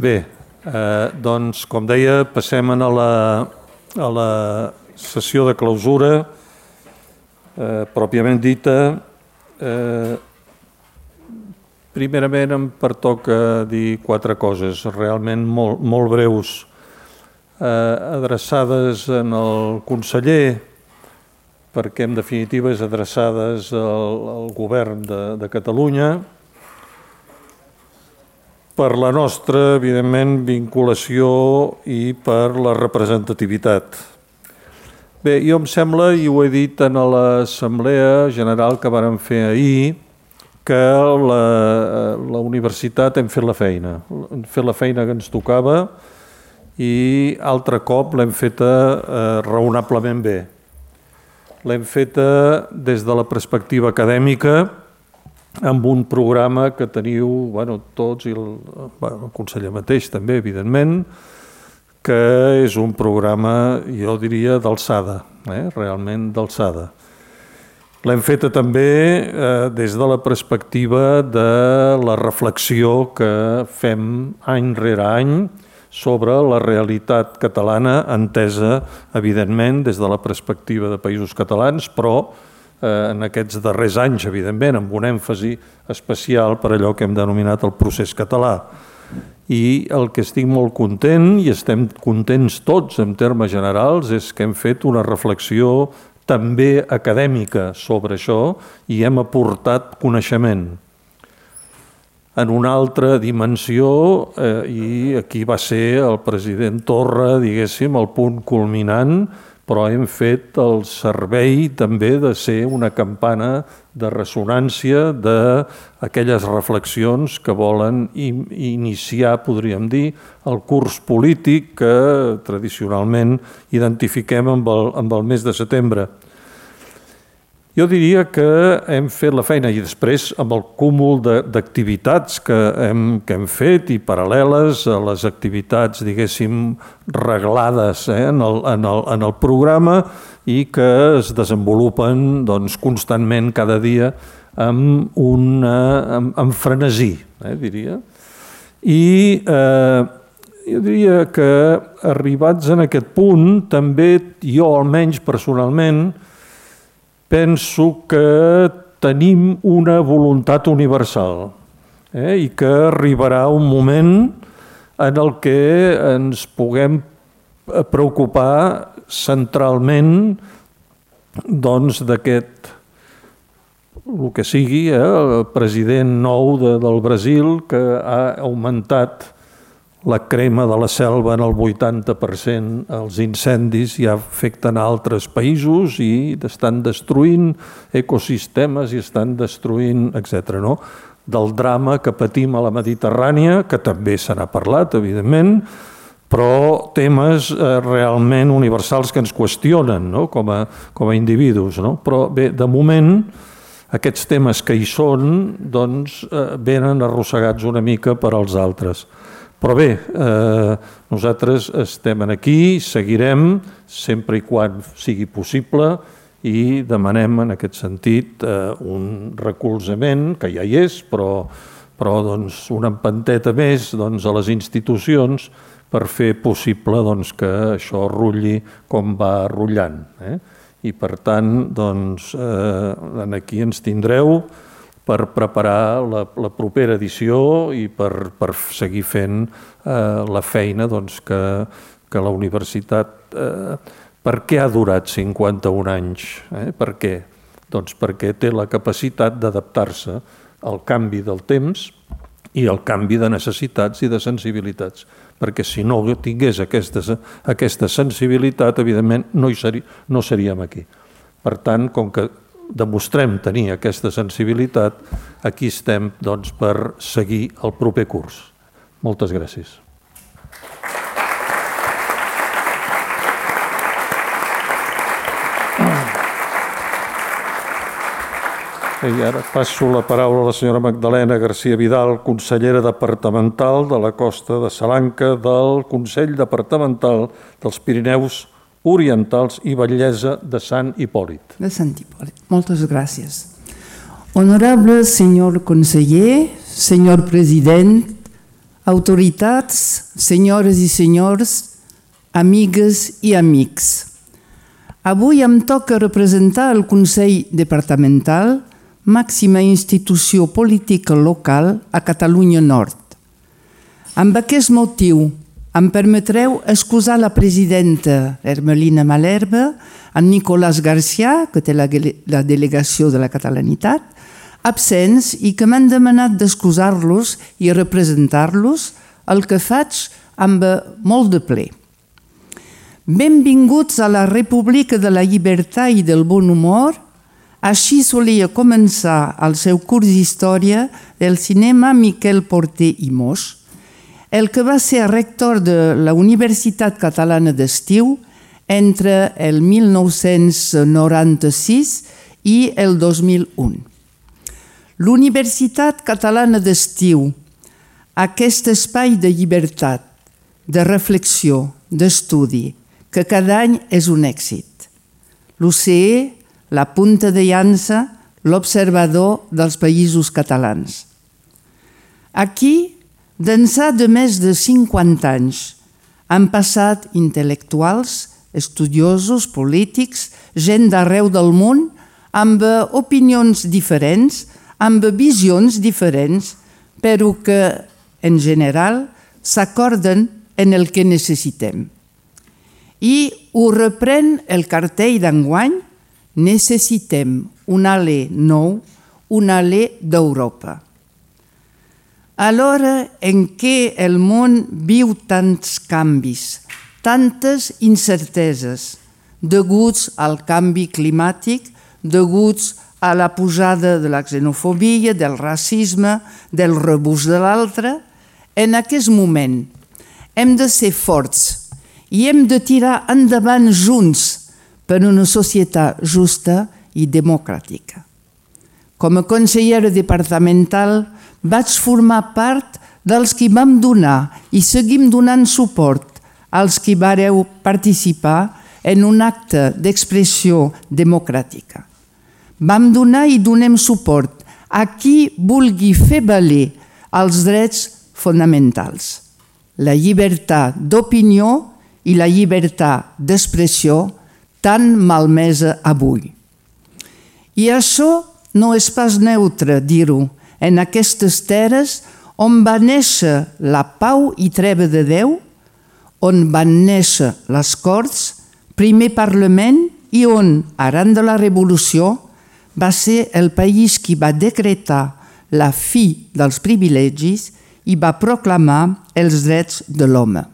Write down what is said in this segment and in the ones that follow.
Bé, eh, doncs, com deia, passem a la, a la sessió de clausura, eh, pròpiament dita. Eh, primerament em pertoca dir quatre coses, realment molt, molt breus, eh, adreçades en el conseller, perquè en definitiva és adreçades al, al govern de, de Catalunya, per la nostra, evidentment, vinculació i per la representativitat. Bé, jo em sembla, i ho he dit en l'Assemblea General que vàrem fer ahir, que la, la universitat hem fet la feina. Hem fet la feina que ens tocava i altre cop l'hem feta eh, raonablement bé. L'hem feta des de la perspectiva acadèmica, amb un programa que teniu bueno, tots i el, bueno, el conseller mateix també, evidentment, que és un programa, jo diria, d'alçada, eh? realment d'alçada. L'hem feta també eh, des de la perspectiva de la reflexió que fem any rere any sobre la realitat catalana entesa, evidentment, des de la perspectiva de països catalans, però en aquests darrers anys, evidentment, amb un èmfasi especial per allò que hem denominat el procés català. I el que estic molt content, i estem contents tots en termes generals, és que hem fet una reflexió també acadèmica sobre això i hem aportat coneixement. En una altra dimensió, eh, i aquí va ser el president Torra, diguéssim, el punt culminant, però hem fet el servei també de ser una campana de ressonància d'aquelles reflexions que volen iniciar, podríem dir, el curs polític que tradicionalment identifiquem amb el, amb el mes de setembre. Jo diria que hem fet la feina i després amb el cúmul d'activitats que, hem, que hem fet i paral·leles a les activitats, diguéssim, reglades eh, en, el, en, el, en el programa i que es desenvolupen doncs, constantment cada dia amb, una, amb, amb frenesí, eh, diria. I eh, jo diria que arribats en aquest punt, també jo almenys personalment, penso que tenim una voluntat universal eh? i que arribarà un moment en el que ens puguem preocupar centralment doncs d'aquest el que sigui, eh? el president nou de, del Brasil que ha augmentat la crema de la selva en el 80%, els incendis ja afecten a altres països i estan destruint ecosistemes i estan destruint, etc. No? Del drama que patim a la Mediterrània, que també se n'ha parlat, evidentment, però temes eh, realment universals que ens qüestionen no? com, a, com a individus. No? Però bé, de moment, aquests temes que hi són doncs, eh, venen arrossegats una mica per als altres. Però bé, eh, nosaltres estem aquí, seguirem, sempre i quan sigui possible, i demanem en aquest sentit eh, un recolzament, que ja hi és, però, però doncs, una empanteta més doncs, a les institucions per fer possible doncs, que això rulli com va rutllant. Eh? I per tant, doncs, eh, aquí ens tindreu, per preparar la, la propera edició i per, per seguir fent eh, la feina doncs, que, que la universitat... Eh, per què ha durat 51 anys? Eh? Per què? Doncs perquè té la capacitat d'adaptar-se al canvi del temps i al canvi de necessitats i de sensibilitats. Perquè si no tingués aquesta, aquesta sensibilitat, evidentment no, hi seri, no seríem aquí. Per tant, com que demostrem tenir aquesta sensibilitat, aquí estem doncs, per seguir el proper curs. Moltes gràcies. I ara passo la paraula a la senyora Magdalena García Vidal, consellera departamental de la costa de Salanca del Consell Departamental dels Pirineus orientals i bellesa de Sant Hipòlit. De Sant Hipòlit. Moltes gràcies. Honorable senyor conseller, senyor president, autoritats, senyores i senyors, amigues i amics. Avui em toca representar el Consell Departamental, màxima institució política local a Catalunya Nord. Amb aquest motiu, em permetreu excusar la presidenta Hermelina Malherbe, en Nicolás Garcià, que té la, la delegació de la catalanitat, absents i que m'han demanat d'excusar-los i representar-los, el que faig amb molt de ple. Benvinguts a la República de la Llibertat i del Bon Humor. Així solia començar el seu curs d'història del cinema Miquel Porter i Moix, el que va ser rector de la Universitat Catalana d'Estiu entre el 1996 i el 2001. L'Universitat Catalana d'Estiu, aquest espai de llibertat, de reflexió, d'estudi, que cada any és un èxit. L'UCE, la punta de llança, l'observador dels països catalans. Aquí, d'ençà de més de 50 anys, han passat intel·lectuals, estudiosos, polítics, gent d'arreu del món, amb opinions diferents, amb visions diferents, però que, en general, s'acorden en el que necessitem. I ho reprèn el cartell d'enguany, necessitem un alè nou, un alè d'Europa. A l'hora en què el món viu tants canvis, tantes incerteses, deguts al canvi climàtic, deguts a la pujada de la xenofobia, del racisme, del rebús de l'altre, en aquest moment hem de ser forts i hem de tirar endavant junts per una societat justa i democràtica. Com a consellera departamental vaig formar part dels qui vam donar i seguim donant suport als qui vareu participar en un acte d'expressió democràtica. Vam donar i donem suport a qui vulgui fer valer els drets fonamentals, la llibertat d'opinió i la llibertat d'expressió tan malmesa avui. I això no és pas neutre dir-ho en aquestes terres on va néixer la pau i treva de Déu, on van néixer les Corts, primer Parlament i on, arran de la Revolució, va ser el país qui va decretar la fi dels privilegis i va proclamar els drets de l'home.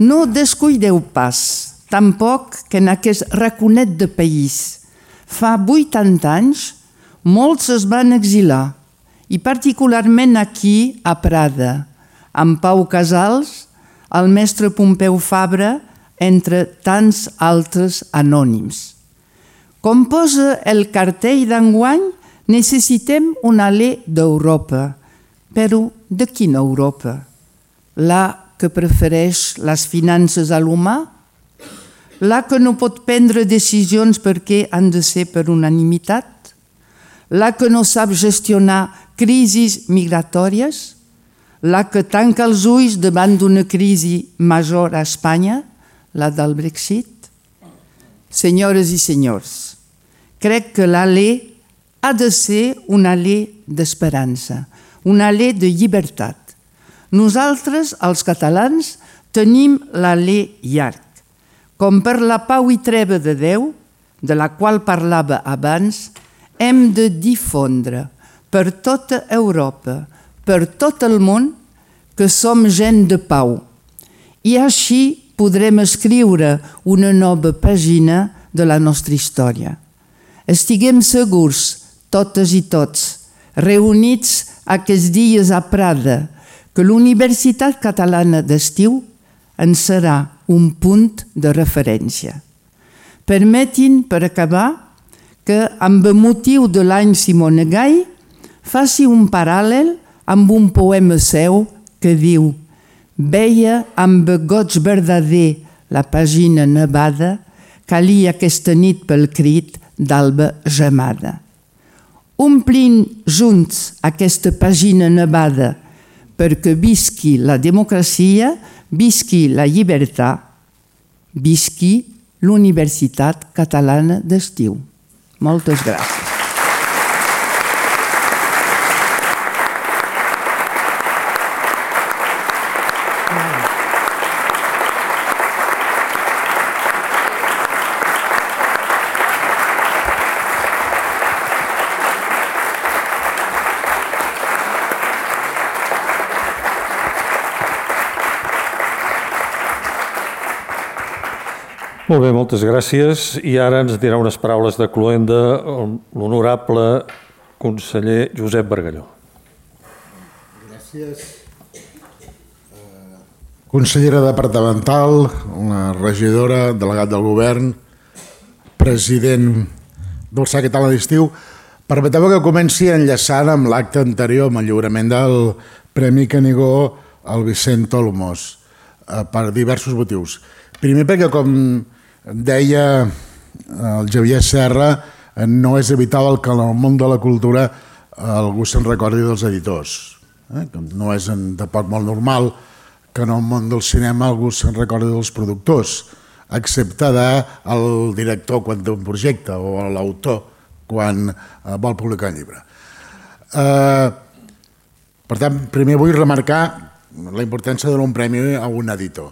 No descuideu pas, tampoc que en aquest raconet de país, fa 80 anys, molts es van exilar, i particularment aquí a Prada, amb Pau Casals, el mestre Pompeu Fabra, entre tants altres anònims. Com posa el cartell d'enguany, necessitem una llei d'Europa. Però de quina Europa? La que prefereix les finances a l'humà? La que no pot prendre decisions perquè han de ser per unanimitat? La que no sap gestionar crisis migratòries? La que tanca els ulls davant d'una crisi major a Espanya, la del Brexit? Senyores i senyors, crec que la llei ha de ser una llei d'esperança, una llei de llibertat. Nosaltres, els catalans, tenim la llei llarg. Com per la pau i treva de Déu, de la qual parlava abans, hem de difondre per tota Europa, per tot el món, que som gent de pau. I així podrem escriure una nova pàgina de la nostra història. Estiguem segurs, totes i tots, reunits aquests dies a Prada, que l'Universitat Catalana d'Estiu en serà un punt de referència. Permetin, per acabar, que amb motiu de l'any Simone Gai faci un paral·lel amb un poema seu que diu Veia amb goig verdader la pàgina nevada, calia aquesta nit pel crit d'alba gemada. Omplint junts aquesta pàgina nevada perquè visqui la democràcia, visqui la llibertat, visqui l'Universitat Catalana d'Estiu. Moltes gràcies. Molt bé, moltes gràcies. I ara ens dirà unes paraules de cloenda l'honorable conseller Josep Bargalló. Gràcies. Consellera departamental, una regidora, delegat del govern, president del SAC Català d'Estiu, permeteu que comenci enllaçant amb l'acte anterior, amb el lliurament del Premi Canigó al Vicent Olmos, eh, per diversos motius. Primer perquè, com deia el Javier Serra, no és evitable que en el món de la cultura algú se'n recordi dels editors. Eh? No és de poc molt normal que en el món del cinema algú se'n recordi dels productors, excepte del director quan té un projecte o l'autor quan eh, vol publicar un llibre. Eh, per tant, primer vull remarcar la importància de donar un premi a un editor.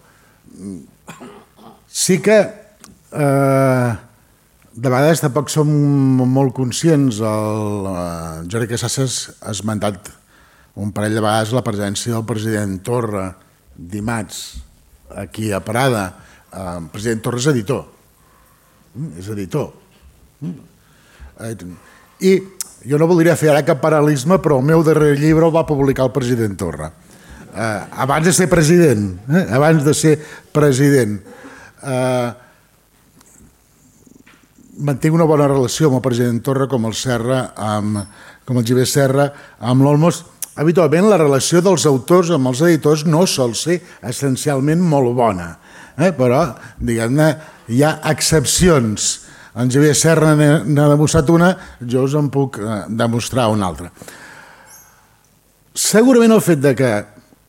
Sí que Eh, de vegades tampoc som molt conscients, el eh, Jordi Casasses ha esmentat un parell de vegades la presència del president Torra dimarts aquí a Parada. Eh, el president Torra és editor, mm, és editor. Mm. Eh, I jo no voldria fer ara cap paral·lisme, però el meu darrer llibre el va publicar el president Torra. Eh, abans de ser president, eh, abans de ser president. Eh, mantinc una bona relació amb el president Torra, com el Serra, amb, com el Giver Serra, amb l'Olmos. Habitualment la relació dels autors amb els editors no sol ser essencialment molt bona, eh? però, diguem-ne, hi ha excepcions. En Javier Serra n'ha demostrat una, jo us en puc eh, demostrar una altra. Segurament el fet de que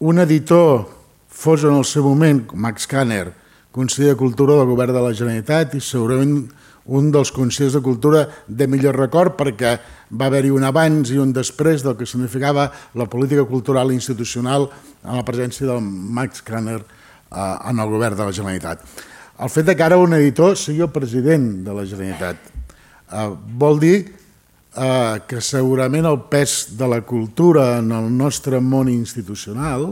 un editor fos en el seu moment, Max Kanner, conseller de Cultura del Govern de la Generalitat i segurament un dels consellers de Cultura de millor record perquè va haver-hi un abans i un després del que significava la política cultural institucional en la presència del Max Kanner eh, en el govern de la Generalitat. El fet que ara un editor sigui el president de la Generalitat eh, vol dir eh, que segurament el pes de la cultura en el nostre món institucional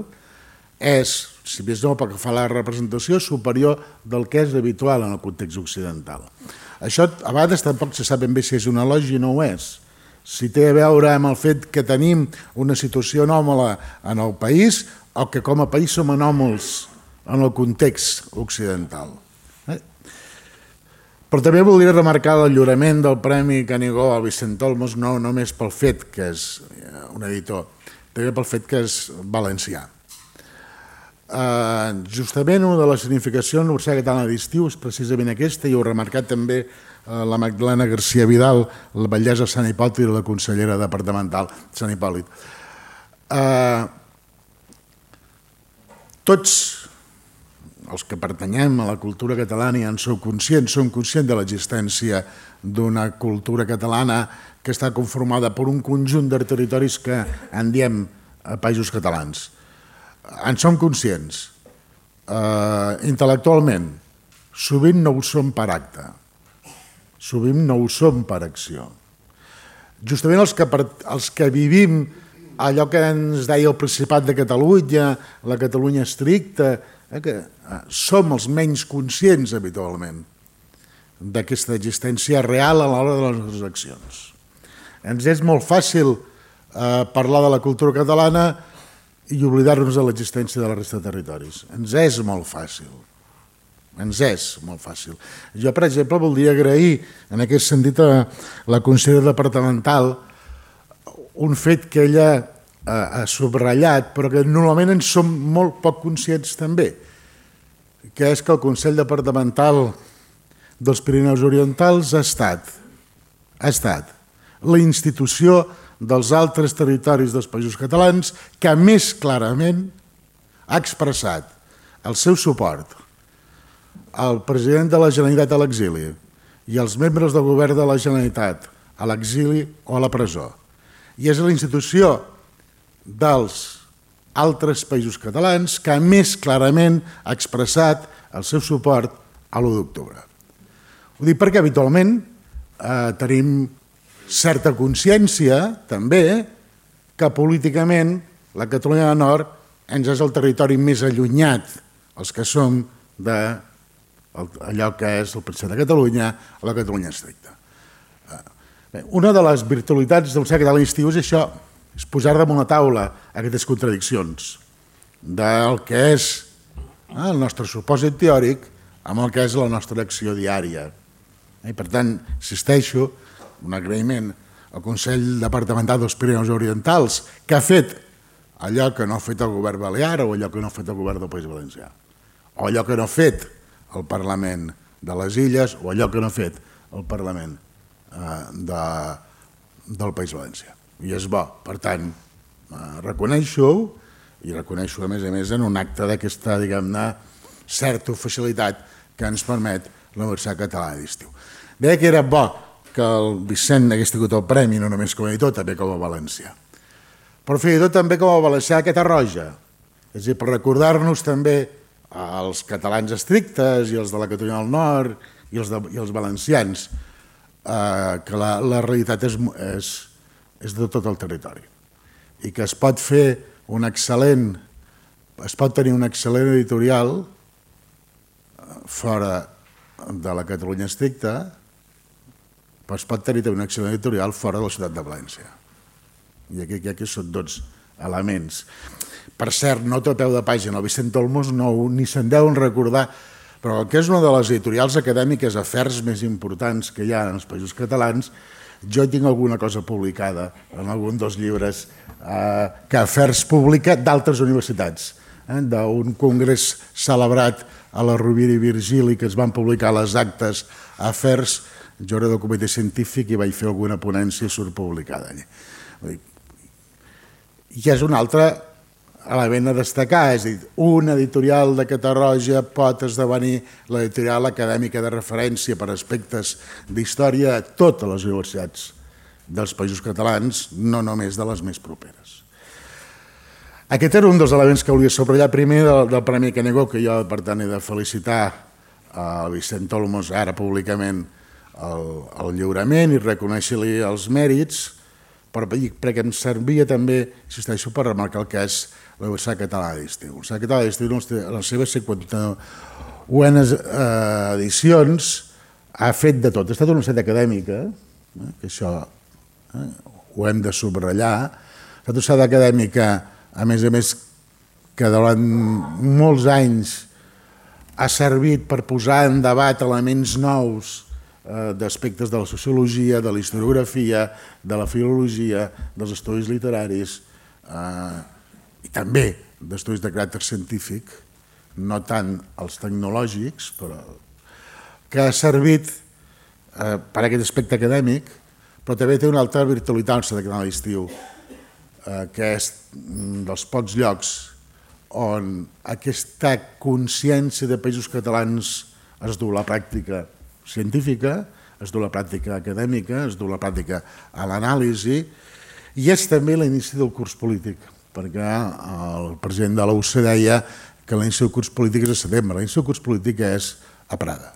és, si més no pel que fa la representació, superior del que és habitual en el context occidental. Això a vegades tampoc se sap ben bé si és un elogi o no ho és. Si té a veure amb el fet que tenim una situació anòmala en el país o que com a país som anòmals en el context occidental. Eh? Però també voldria remarcar el lliurament del Premi Canigó al Vicent Olmos no només pel fet que és eh, un editor, també pel fet que és valencià. Uh, justament una de les significacions de l'Universitat Catalana d'Estiu és precisament aquesta, i ho ha remarcat també uh, la Magdalena García Vidal, la bellesa Sant Hipòlit i la consellera departamental Sant Hipòlit. Uh, tots els que pertanyem a la cultura catalana i en sou conscients, som conscients de l'existència d'una cultura catalana que està conformada per un conjunt de territoris que en diem països catalans en som conscients. Uh, intel·lectualment, sovint no ho som per acte, sovint no ho som per acció. Justament els que, per, els que vivim allò que ens deia el Principat de Catalunya, la Catalunya estricta, eh, que eh, som els menys conscients habitualment d'aquesta existència real a l'hora de les nostres accions. Ens és molt fàcil eh, parlar de la cultura catalana i oblidar-nos de l'existència de la resta de territoris. Ens és molt fàcil. Ens és molt fàcil. Jo, per exemple, voldria agrair en aquest sentit a la consellera departamental un fet que ella ha subratllat, però que normalment en som molt poc conscients també, que és que el Consell Departamental dels Pirineus Orientals ha estat, ha estat la institució dels altres territoris dels països catalans que més clarament ha expressat el seu suport al president de la Generalitat a l'exili i als membres del govern de la Generalitat a l'exili o a la presó. I és la institució dels altres països catalans que més clarament ha expressat el seu suport a l'1 d'octubre. Ho dic perquè habitualment eh, tenim certa consciència també que políticament la Catalunya del Nord ens és el territori més allunyat, els que som de allò que és el Principat de Catalunya o la Catalunya estricta. Eh, una de les virtualitats del ser català estiu és això, és posar damunt la taula aquestes contradiccions del que és eh, el nostre supòsit teòric amb el que és la nostra acció diària. I per tant, insisteixo, un agraïment al Consell Departamental dels Pirineus Orientals, que ha fet allò que no ha fet el govern balear o allò que no ha fet el govern del País Valencià, o allò que no ha fet el Parlament de les Illes o allò que no ha fet el Parlament eh, de, del País Valencià. I és bo. Per tant, eh, reconeixo-ho i reconeixo a més a més en un acte d'aquesta, diguem-ne, certa facilitat que ens permet la Universitat Catalana d'Estiu. Deia que era bo que el Vicent hagués tingut el premi, no només com a editor, també com a valencià. Però fins i tot també com a valencià aquesta roja. És a dir, per recordar-nos també als catalans estrictes i els de la Catalunya del Nord i els, de, i els valencians, eh, que la, la realitat és, és, és de tot el territori i que es pot fer un excel·lent, es pot tenir un excel·lent editorial eh, fora de la Catalunya estricta, però es pot tenir també un excel·lent editorial fora de la ciutat de València. I aquí, aquí són tots elements. Per cert, nota a peu de pàgina, el Vicent Olmos no, ni se'n deuen recordar, però el que és una de les editorials acadèmiques afers més importants que hi ha en els països catalans, jo tinc alguna cosa publicada en algun dels llibres eh, que afers publica d'altres universitats, eh, d'un congrés celebrat a la Rovira i Virgili que es van publicar les actes afers jo era del comitè científic i vaig fer alguna ponència surt publicada. I és un altre element a destacar, és a dir, un editorial de Catarroja pot esdevenir l'editorial acadèmica de referència per aspectes d'història a totes les universitats dels països catalans, no només de les més properes. Aquest era un dels elements que volia subratllar primer del, del Premi Canegó, que jo, per tant, he de felicitar a Vicent Olmos ara públicament el, el lliurament i reconèixer-li els mèrits, però perquè em servia també, insisteixo, per remarcar el que és la Universitat Catalana d'Estiu. La Universitat Catalana d'Estiu, les seves 51 eh, edicions, ha fet de tot. Ha estat una universitat acadèmica, eh, que això eh, ho hem de subratllar, ha estat una universitat acadèmica, a més a més, que durant molts anys ha servit per posar en debat elements nous d'aspectes de la sociologia, de la historiografia, de la filologia, dels estudis literaris eh, i també d'estudis de caràcter científic, no tant els tecnològics, però que ha servit eh, per aquest aspecte acadèmic, però també té una altra virtualitat de canal d'estiu, eh, que és dels pocs llocs on aquesta consciència de països catalans es du a la pràctica científica, es du la pràctica acadèmica, es du la pràctica a l'anàlisi, i és també l'inici del curs polític, perquè el president de la UCE deia que l'inici del curs polític és a setembre, l'inici del curs polític és a Prada,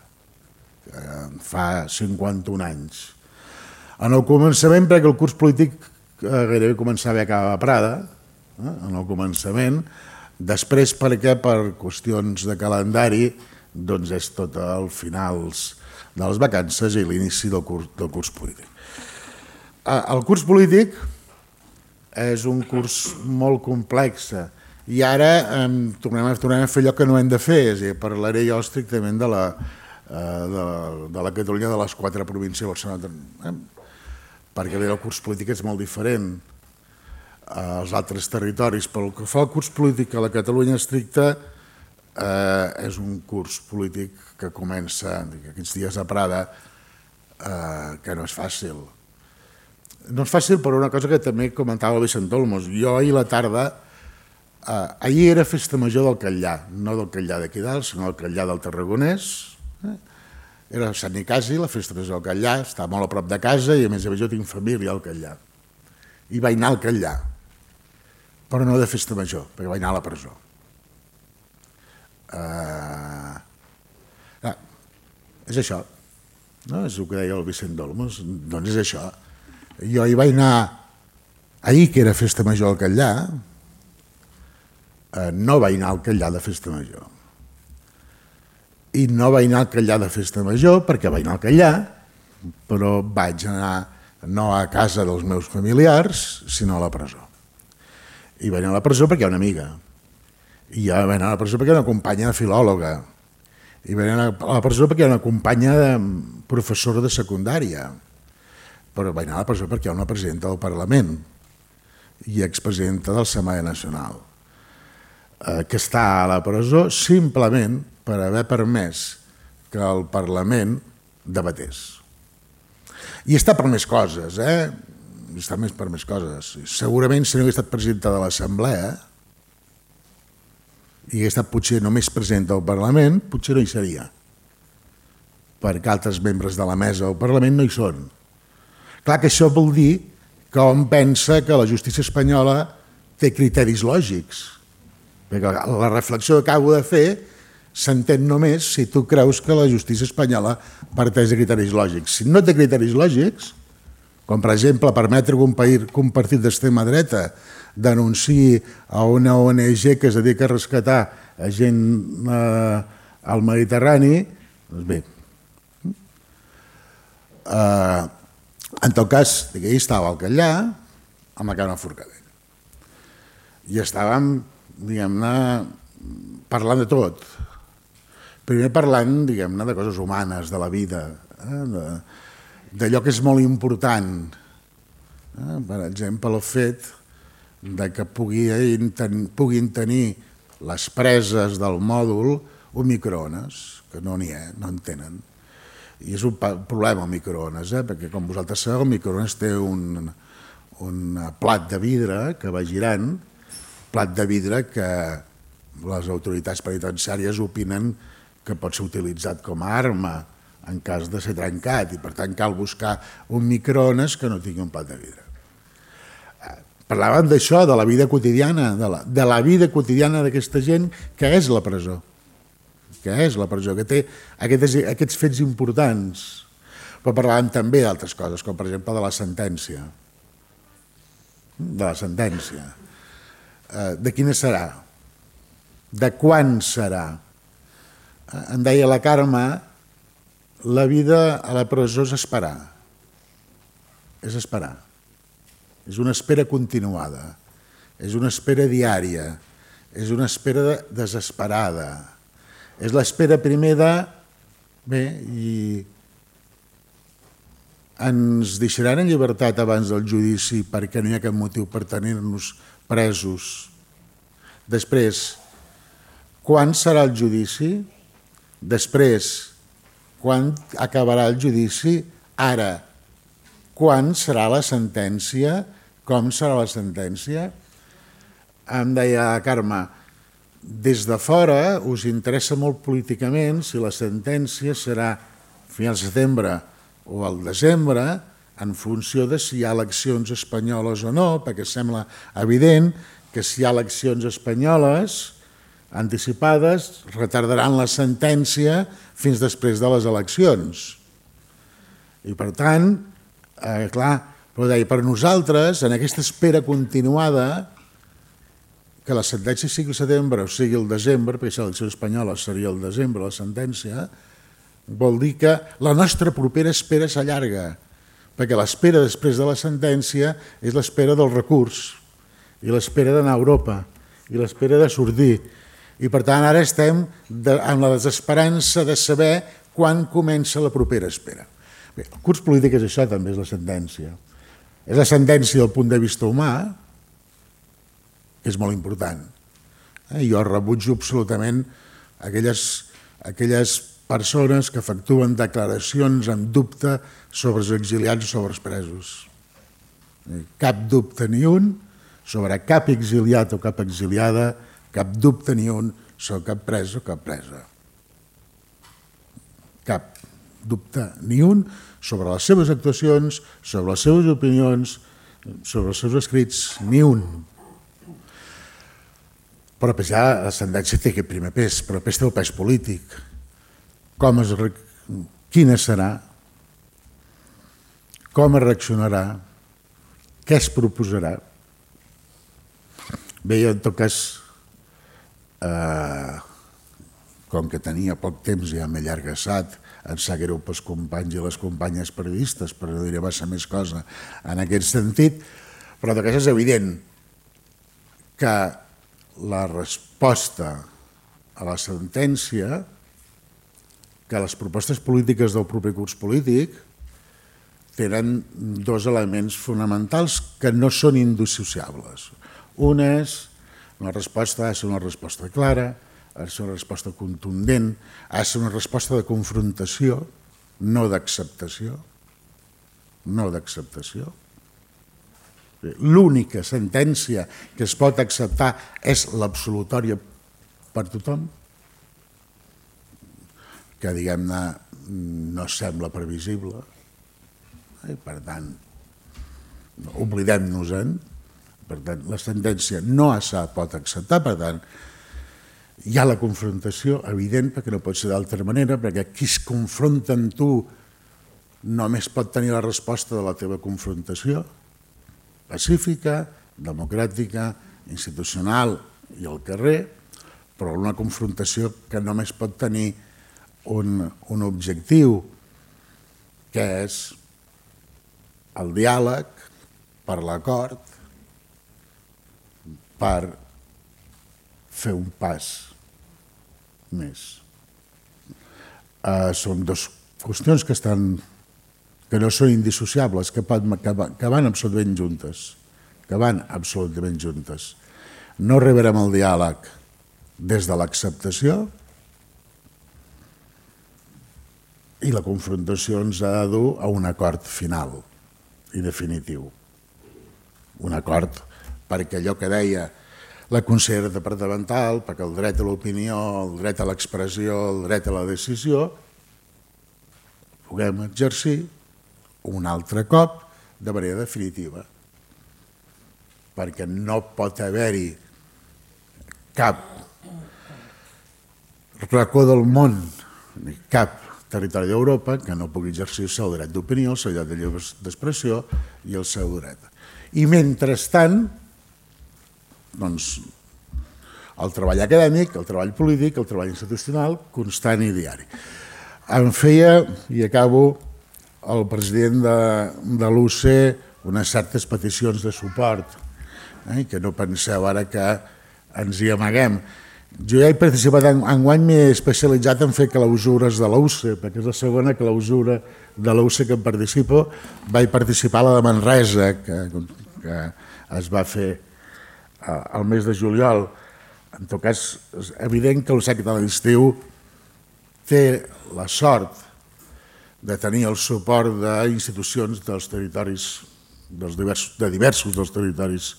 fa 51 anys. En el començament, perquè el curs polític eh, gairebé començava i acabava a Prada, eh, en el començament, després perquè per qüestions de calendari doncs és tot al finals de les vacances i l'inici del, curs, del curs polític. El curs polític és un curs molt complex i ara eh, tornem, a, tornem a fer allò que no hem de fer, és a dir, parlaré jo estrictament de la, eh, de, de la Catalunya de les quatre províncies de Barcelona, eh, perquè bé, el curs polític és molt diferent als altres territoris, però el que fa el curs polític a la Catalunya estricta eh, és un curs polític que comença aquests dies a Prada, eh, que no és fàcil. no és fàcil per una cosa que també comentava el Vicent Olmos. Jo ahir la tarda, eh, ahir era festa major del Catllà, no del Catllà d'aquí dalt, sinó del Catllà del Tarragonès. Eh? Era Sant Nicasi, la festa major del Catllà, està molt a prop de casa i a més a més jo tinc família al Catllà. I vaig anar al Catllà, però no de festa major, perquè vaig anar a la presó. Ah, és això, no? és el que deia el Vicent Dolmos, doncs és això. Jo hi vaig anar ahir, que era festa major al Catllà, eh, no vaig anar al Catllà de festa major. I no vaig anar al Catllà de festa major perquè vaig anar al Catllà, però vaig anar no a casa dels meus familiars, sinó a la presó. I vaig anar a la presó perquè hi ha una amiga. I ja vaig anar a la presó perquè hi ha una companya filòloga. I anar a la presó perquè ha una companya de professora de secundària però vaig anar a la presó perquè ha una presidenta del Parlament i expresidenta del Semai Nacional, eh, que està a la presó simplement per haver permès que el Parlament debatés. I està per més coses, eh? Està més per més coses. Segurament si no hagués estat presidenta de l'Assemblea i hagués estat potser només president del Parlament, potser no hi seria, perquè altres membres de la mesa del Parlament no hi són Clar que això vol dir que hom pensa que la justícia espanyola té criteris lògics. Perquè la reflexió que acabo de fer s'entén només si tu creus que la justícia espanyola parteix de criteris lògics. Si no té criteris lògics, com per exemple permetre que un partit d'extrema dreta denunciï a una ONG que es dedica a rescatar a gent eh, al Mediterrani, doncs bé, eh, en tot cas, ahir estava al Catllà amb la Carme Forcadell. I estàvem, diguem-ne, parlant de tot. Primer parlant, diguem-ne, de coses humanes, de la vida, eh? d'allò que és molt important. Eh? Per exemple, el fet de que puguin, ten, puguin tenir les preses del mòdul un microones, que no n'hi ha, no en tenen i és un problema el microones, eh? perquè com vosaltres sabeu, el microones té un, un plat de vidre que va girant, plat de vidre que les autoritats penitenciàries opinen que pot ser utilitzat com a arma en cas de ser trencat i per tant cal buscar un microones que no tingui un plat de vidre. Eh, parlàvem d'això, de la vida quotidiana, de la, de la vida quotidiana d'aquesta gent que és la presó que és la presó, que té aquests, aquests fets importants. Però parlàvem també d'altres coses, com per exemple de la sentència. De la sentència. Eh, de quina serà? De quan serà? Eh, em deia la Carme, la vida a la presó és esperar. És esperar. És una espera continuada. És una espera diària. És una espera desesperada és l'espera primer de... Bé, i ens deixaran en llibertat abans del judici perquè no hi ha cap motiu per tenir-nos presos. Després, quan serà el judici? Després, quan acabarà el judici? Ara, quan serà la sentència? Com serà la sentència? Em deia Carme, des de fora us interessa molt políticament si la sentència serà a final de setembre o al desembre en funció de si hi ha eleccions espanyoles o no, perquè sembla evident que si hi ha eleccions espanyoles anticipades retardaran la sentència fins després de les eleccions. I per tant, eh, clar, però deia, per nosaltres, en aquesta espera continuada, que la sentència sigui el setembre o sigui el desembre, perquè si l'elecció espanyola seria el desembre la sentència, vol dir que la nostra propera espera s'allarga, perquè l'espera després de la sentència és l'espera del recurs i l'espera d'anar a Europa i l'espera de sortir. I per tant ara estem de, amb la desesperança de saber quan comença la propera espera. Bé, el curs polític és això també, és la sentència. És la sentència del punt de vista humà, és molt important. Eh? Jo rebutjo absolutament aquelles, aquelles persones que efectuen declaracions amb dubte sobre els exiliats o sobre els presos. Cap dubte ni un sobre cap exiliat o cap exiliada, cap dubte ni un sobre cap pres o cap presa. Cap dubte ni un sobre les seves actuacions, sobre les seves opinions, sobre els seus escrits, ni un. Però ja la sentència té aquest primer pes, però el pes té el pes polític. Com es, quina serà? Com es reaccionarà? Què es proposarà? Bé, jo en tot cas, eh, com que tenia poc temps ja m'he allargassat, em sap greu pels companys i les companyes periodistes, però no diré massa més cosa en aquest sentit, però de cas és evident que la resposta a la sentència que les propostes polítiques del proper curs polític tenen dos elements fonamentals que no són indissociables. Un és una resposta ha de ser una resposta clara, ha de ser una resposta contundent, ha de ser una resposta de confrontació, no d'acceptació, no d'acceptació. L'única sentència que es pot acceptar és l'absolutòria per tothom, que diguem-ne no sembla previsible, i per tant oblidem-nos-en, per tant la sentència no es pot acceptar, per tant hi ha la confrontació evident perquè no pot ser d'altra manera, perquè qui es confronta amb tu només pot tenir la resposta de la teva confrontació pacífica, democràtica, institucional i al carrer, però una confrontació que només pot tenir un, un objectiu, que és el diàleg per l'acord, per fer un pas més. Uh, són dues qüestions que estan que no són indissociables, que, pot, que, que van absolutament juntes, que van absolutament juntes. No rebrem el diàleg des de l'acceptació i la confrontació ens ha de dur a un acord final i definitiu. Un acord perquè allò que deia la consellera departamental, perquè el dret a l'opinió, el dret a l'expressió, el dret a la decisió, puguem exercir un altre cop de manera definitiva. Perquè no pot haver-hi cap racó del món, ni cap territori d'Europa que no pugui exercir el seu dret d'opinió, el seu dret de lliure d'expressió i el seu dret. I mentrestant, doncs, el treball acadèmic, el treball polític, el treball institucional, constant i diari. Em feia, i acabo, el president de, de l'UC unes certes peticions de suport, eh, que no penseu ara que ens hi amaguem. Jo ja he participat, en, enguany m'he especialitzat en fer clausures de l'UC, perquè és la segona clausura de l'UC que em participo. Vaig participar a la de Manresa, que, que es va fer al mes de juliol. En tot cas, és evident que el secret de l'estiu té la sort de tenir el suport d'institucions dels territoris dels diversos, de diversos dels territoris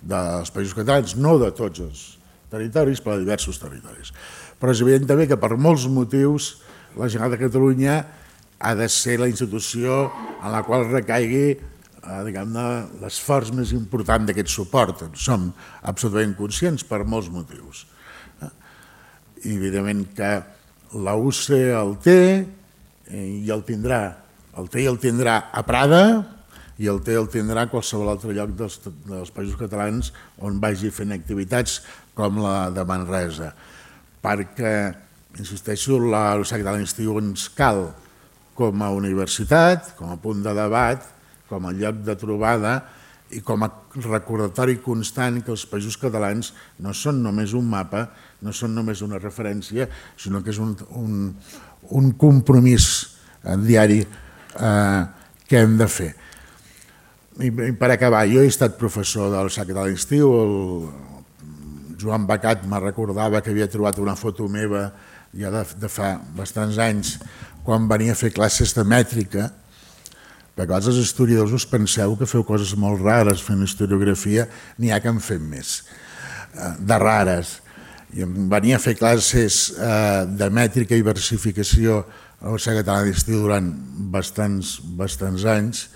dels països catalans, no de tots els territoris, però de diversos territoris. Però és evident també que per molts motius la Generalitat de Catalunya ha de ser la institució en la qual recaigui diguem-ne, l'esforç més important d'aquest suport. En som absolutament conscients per molts motius. Eh? I evidentment que la UC el té eh, i el tindrà. El té i el tindrà a Prada i el té i el tindrà a qualsevol altre lloc dels, dels països catalans on vagi fent activitats com la de Manresa. Perquè, insisteixo, la Universitat l'Institut ens cal com a universitat, com a punt de debat, com a lloc de trobada i com a recordatori constant que els països catalans no són només un mapa, no són només una referència, sinó que és un, un, un compromís diari eh, que hem de fer. I, I per acabar, jo he estat professor del Sacre de l'Estiu, el Joan Bacat me recordava que havia trobat una foto meva ja de, de fa bastants anys quan venia a fer classes de mètrica perquè vegades els historiadors us penseu que feu coses molt rares fent historiografia, n'hi ha que en fem més, eh, de rares. Em venia a fer classes eh, de mètrica i versificació a la Universitat Catalana d'Estiu durant bastants, bastants anys,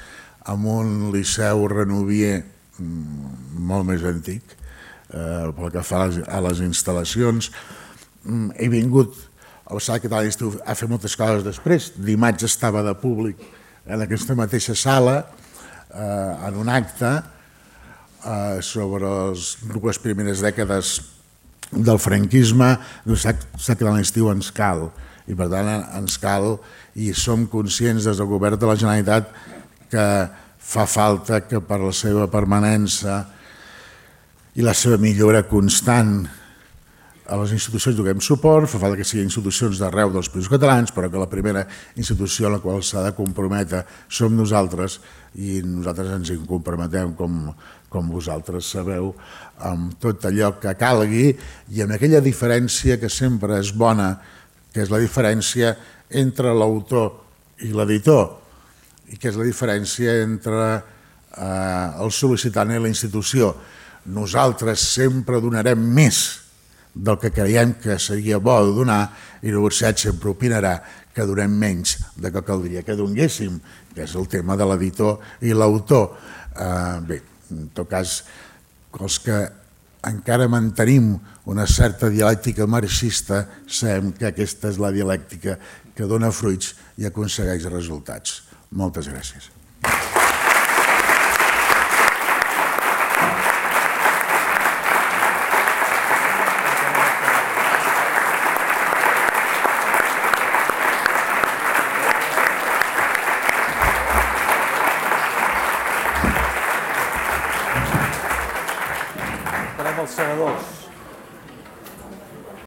amb un liceu renovier mm, molt més antic, eh, pel que fa a les, a les instal·lacions. Mm, he vingut a la Sala Catalana d'Estiu a fer moltes coses després. Dimarts estava de públic en aquesta mateixa sala eh, en un acte eh, sobre les dues primeres dècades del franquisme. La Sala Catalana d'Estiu ens cal i per tant ens cal i som conscients des del govern de la Generalitat que fa falta que per la seva permanència i la seva millora constant a les institucions donem suport, fa falta que siguin institucions d'arreu dels països catalans, però que la primera institució a la qual s'ha de comprometre som nosaltres i nosaltres ens hi comprometem com, com vosaltres sabeu, amb tot allò que calgui i amb aquella diferència que sempre és bona, que és la diferència entre l'autor i l'editor, i que és la diferència entre eh, el sol·licitant i la institució. Nosaltres sempre donarem més del que creiem que seria bo de donar i la universitat sempre opinarà que donem menys de que caldria que donguéssim, que és el tema de l'editor i l'autor. Eh, bé, en tot cas, els que encara mantenim una certa dialèctica marxista, sabem que aquesta és la dialèctica que dona fruits i aconsegueix resultats. Moltes gràcies.